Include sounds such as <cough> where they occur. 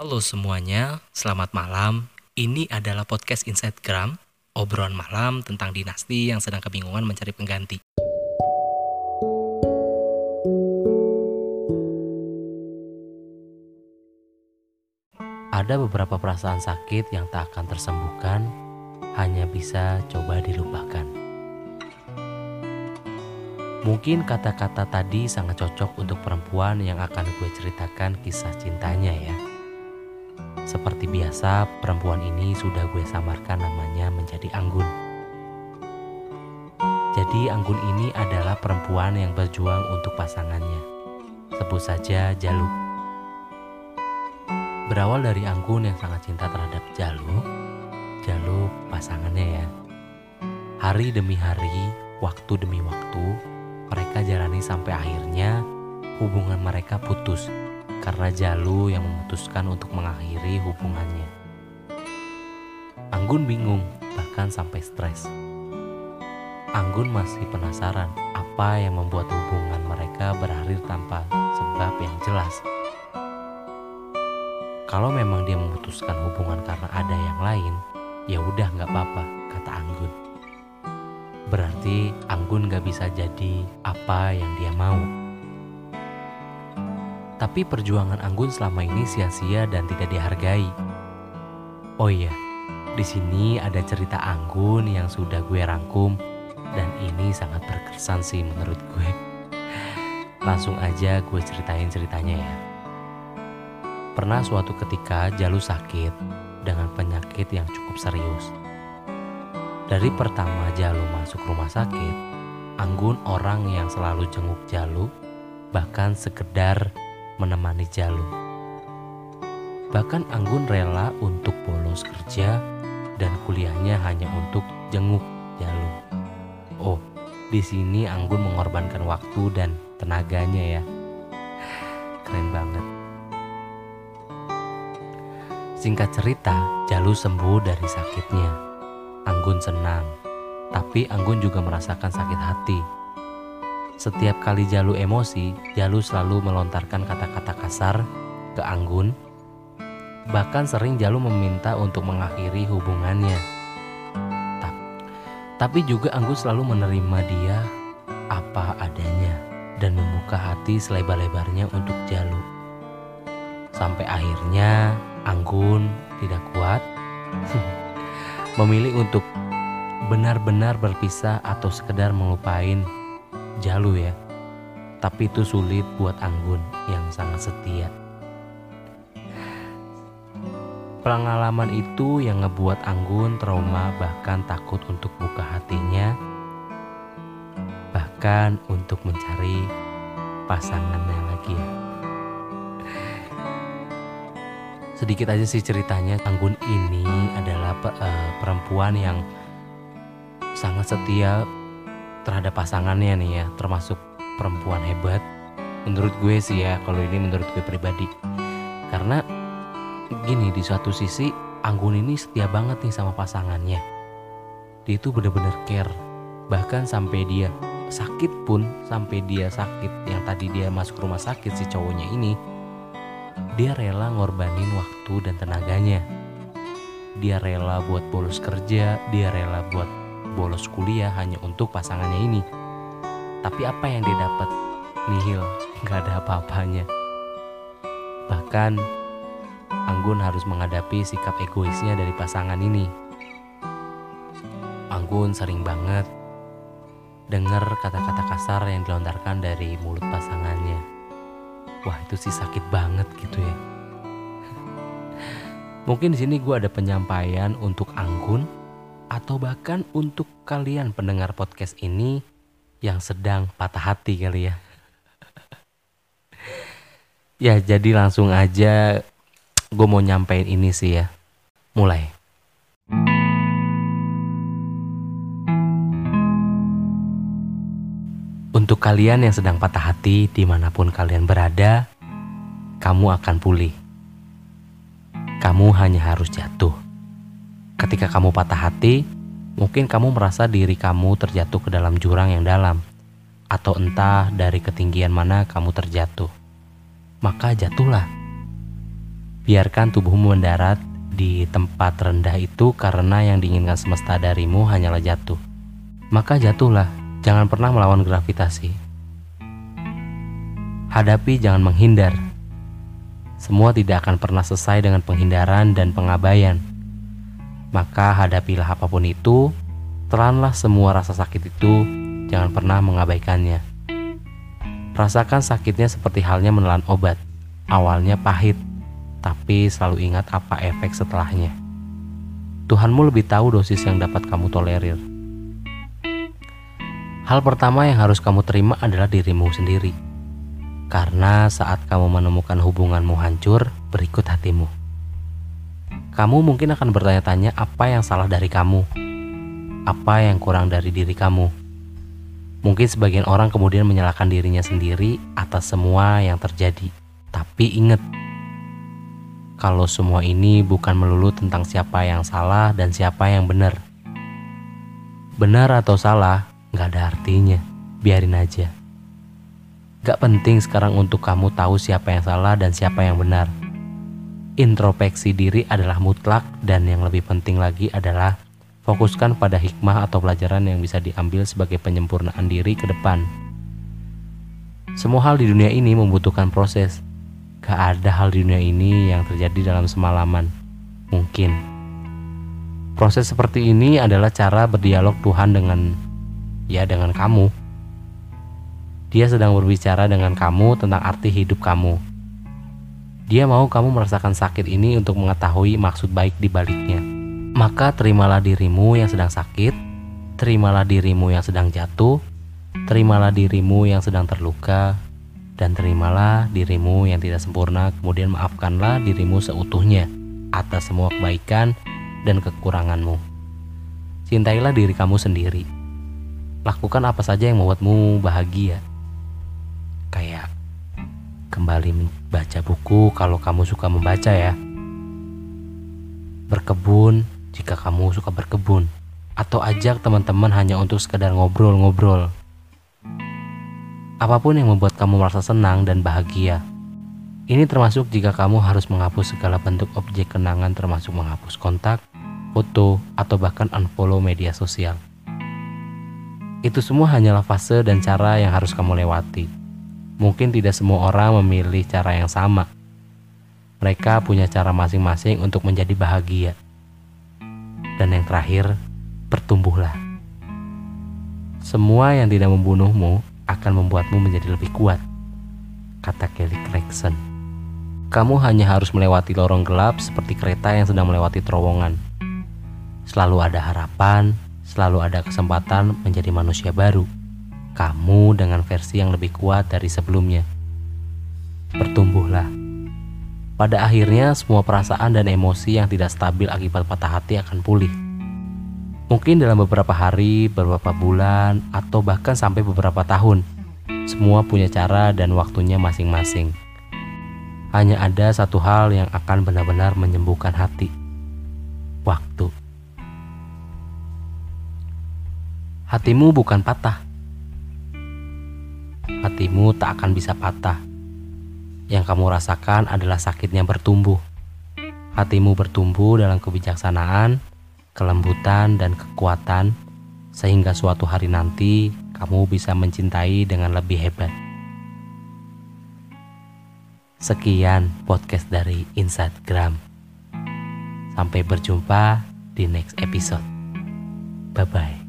Halo semuanya, selamat malam. Ini adalah podcast Instagram, obrolan malam tentang dinasti yang sedang kebingungan mencari pengganti. Ada beberapa perasaan sakit yang tak akan tersembuhkan, hanya bisa coba dilupakan. Mungkin kata-kata tadi sangat cocok untuk perempuan yang akan gue ceritakan kisah cintanya ya. Seperti biasa, perempuan ini sudah gue samarkan namanya menjadi Anggun. Jadi Anggun ini adalah perempuan yang berjuang untuk pasangannya. Sebut saja Jalu. Berawal dari Anggun yang sangat cinta terhadap Jalu, Jalu pasangannya ya. Hari demi hari, waktu demi waktu, mereka jalani sampai akhirnya hubungan mereka putus karena Jalu yang memutuskan untuk mengakhiri hubungannya. Anggun bingung, bahkan sampai stres. Anggun masih penasaran apa yang membuat hubungan mereka berakhir tanpa sebab yang jelas. Kalau memang dia memutuskan hubungan karena ada yang lain, ya udah nggak apa-apa, kata Anggun. Berarti Anggun gak bisa jadi apa yang dia mau. Tapi perjuangan Anggun selama ini sia-sia dan tidak dihargai. Oh iya, di sini ada cerita Anggun yang sudah gue rangkum dan ini sangat berkesan sih menurut gue. <laughs> Langsung aja gue ceritain ceritanya ya. Pernah suatu ketika Jalu sakit dengan penyakit yang cukup serius. Dari pertama Jalu masuk rumah sakit, Anggun orang yang selalu jenguk Jalu, bahkan sekedar menemani Jalu. Bahkan Anggun rela untuk bolos kerja dan kuliahnya hanya untuk jenguk Jalu. Oh, di sini Anggun mengorbankan waktu dan tenaganya ya. Keren banget. Singkat cerita, Jalu sembuh dari sakitnya. Anggun senang, tapi Anggun juga merasakan sakit hati setiap kali Jalu emosi, Jalu selalu melontarkan kata-kata kasar ke Anggun. Bahkan sering Jalu meminta untuk mengakhiri hubungannya. Tapi juga Anggun selalu menerima dia apa adanya dan membuka hati selebar-lebarnya untuk Jalu. Sampai akhirnya Anggun tidak kuat <laughs> memilih untuk benar-benar berpisah atau sekedar melupain Jalu ya. Tapi itu sulit buat Anggun yang sangat setia. Pengalaman itu yang ngebuat Anggun trauma bahkan takut untuk buka hatinya. Bahkan untuk mencari pasangannya lagi ya. Sedikit aja sih ceritanya Anggun ini adalah uh, perempuan yang sangat setia terhadap pasangannya nih ya termasuk perempuan hebat. Menurut gue sih ya kalau ini menurut gue pribadi. Karena gini di suatu sisi Anggun ini setia banget nih sama pasangannya. Dia itu bener-bener care. Bahkan sampai dia sakit pun sampai dia sakit yang tadi dia masuk rumah sakit si cowoknya ini dia rela ngorbanin waktu dan tenaganya. Dia rela buat bolos kerja dia rela buat bolos kuliah hanya untuk pasangannya ini. Tapi apa yang dia dapat? Nihil, gak ada apa-apanya. Bahkan Anggun harus menghadapi sikap egoisnya dari pasangan ini. Anggun sering banget dengar kata-kata kasar yang dilontarkan dari mulut pasangannya. Wah itu sih sakit banget gitu ya. <laughs> Mungkin di sini gue ada penyampaian untuk Anggun atau bahkan untuk kalian pendengar podcast ini yang sedang patah hati kali ya. <laughs> ya jadi langsung aja gue mau nyampein ini sih ya. Mulai. Untuk kalian yang sedang patah hati di mana pun kalian berada, kamu akan pulih. Kamu hanya harus jatuh Ketika kamu patah hati, mungkin kamu merasa diri kamu terjatuh ke dalam jurang yang dalam, atau entah dari ketinggian mana kamu terjatuh. Maka jatuhlah. Biarkan tubuhmu mendarat di tempat rendah itu karena yang diinginkan semesta darimu hanyalah jatuh. Maka jatuhlah, jangan pernah melawan gravitasi. Hadapi, jangan menghindar. Semua tidak akan pernah selesai dengan penghindaran dan pengabaian. Maka hadapilah apa pun itu, telanlah semua rasa sakit itu, jangan pernah mengabaikannya. Rasakan sakitnya seperti halnya menelan obat. Awalnya pahit, tapi selalu ingat apa efek setelahnya. Tuhanmu lebih tahu dosis yang dapat kamu tolerir. Hal pertama yang harus kamu terima adalah dirimu sendiri. Karena saat kamu menemukan hubunganmu hancur, berikut hatimu. Kamu mungkin akan bertanya-tanya apa yang salah dari kamu, apa yang kurang dari diri kamu. Mungkin sebagian orang kemudian menyalahkan dirinya sendiri atas semua yang terjadi. Tapi ingat, kalau semua ini bukan melulu tentang siapa yang salah dan siapa yang benar. Benar atau salah, nggak ada artinya. Biarin aja. Gak penting sekarang untuk kamu tahu siapa yang salah dan siapa yang benar. Introspeksi diri adalah mutlak dan yang lebih penting lagi adalah fokuskan pada hikmah atau pelajaran yang bisa diambil sebagai penyempurnaan diri ke depan. Semua hal di dunia ini membutuhkan proses, Gak ada hal di dunia ini yang terjadi dalam semalaman. Mungkin. Proses seperti ini adalah cara berdialog Tuhan dengan ya dengan kamu. Dia sedang berbicara dengan kamu tentang arti hidup kamu. Dia mau kamu merasakan sakit ini untuk mengetahui maksud baik di baliknya. Maka terimalah dirimu yang sedang sakit, terimalah dirimu yang sedang jatuh, terimalah dirimu yang sedang terluka, dan terimalah dirimu yang tidak sempurna, kemudian maafkanlah dirimu seutuhnya atas semua kebaikan dan kekuranganmu. Cintailah diri kamu sendiri. Lakukan apa saja yang membuatmu bahagia. Kayak kembali membaca buku kalau kamu suka membaca ya. Berkebun jika kamu suka berkebun. Atau ajak teman-teman hanya untuk sekedar ngobrol-ngobrol apa pun yang membuat kamu merasa senang dan bahagia. Ini termasuk jika kamu harus menghapus segala bentuk objek kenangan termasuk menghapus kontak, foto, atau bahkan unfollow media sosial. Itu semua hanyalah fase dan cara yang harus kamu lewati. Mungkin tidak semua orang memilih cara yang sama. Mereka punya cara masing-masing untuk menjadi bahagia. Dan yang terakhir, bertumbuhlah. Semua yang tidak membunuhmu akan membuatmu menjadi lebih kuat, kata Kelly Clarkson. Kamu hanya harus melewati lorong gelap seperti kereta yang sedang melewati terowongan. Selalu ada harapan, selalu ada kesempatan menjadi manusia baru. Kamu dengan versi yang lebih kuat dari sebelumnya. Bertumbuhlah. Pada akhirnya, semua perasaan dan emosi yang tidak stabil akibat patah hati akan pulih Mungkin dalam beberapa hari, beberapa bulan, atau bahkan sampai beberapa tahun. Semua punya cara dan waktunya masing-masing. Hanya ada satu hal yang akan benar-benar menyembuhkan hati. Waktu. Hatimu bukan patah. Hatimu tak akan bisa patah. Yang kamu rasakan adalah sakitnya bertumbuh. Hatimu bertumbuh dalam kebijaksanaan, kelembutan, dan kekuatan, sehingga suatu hari nanti kamu bisa mencintai dengan lebih hebat. Sekian podcast dari Instagram. Sampai berjumpa di next episode. Bye bye.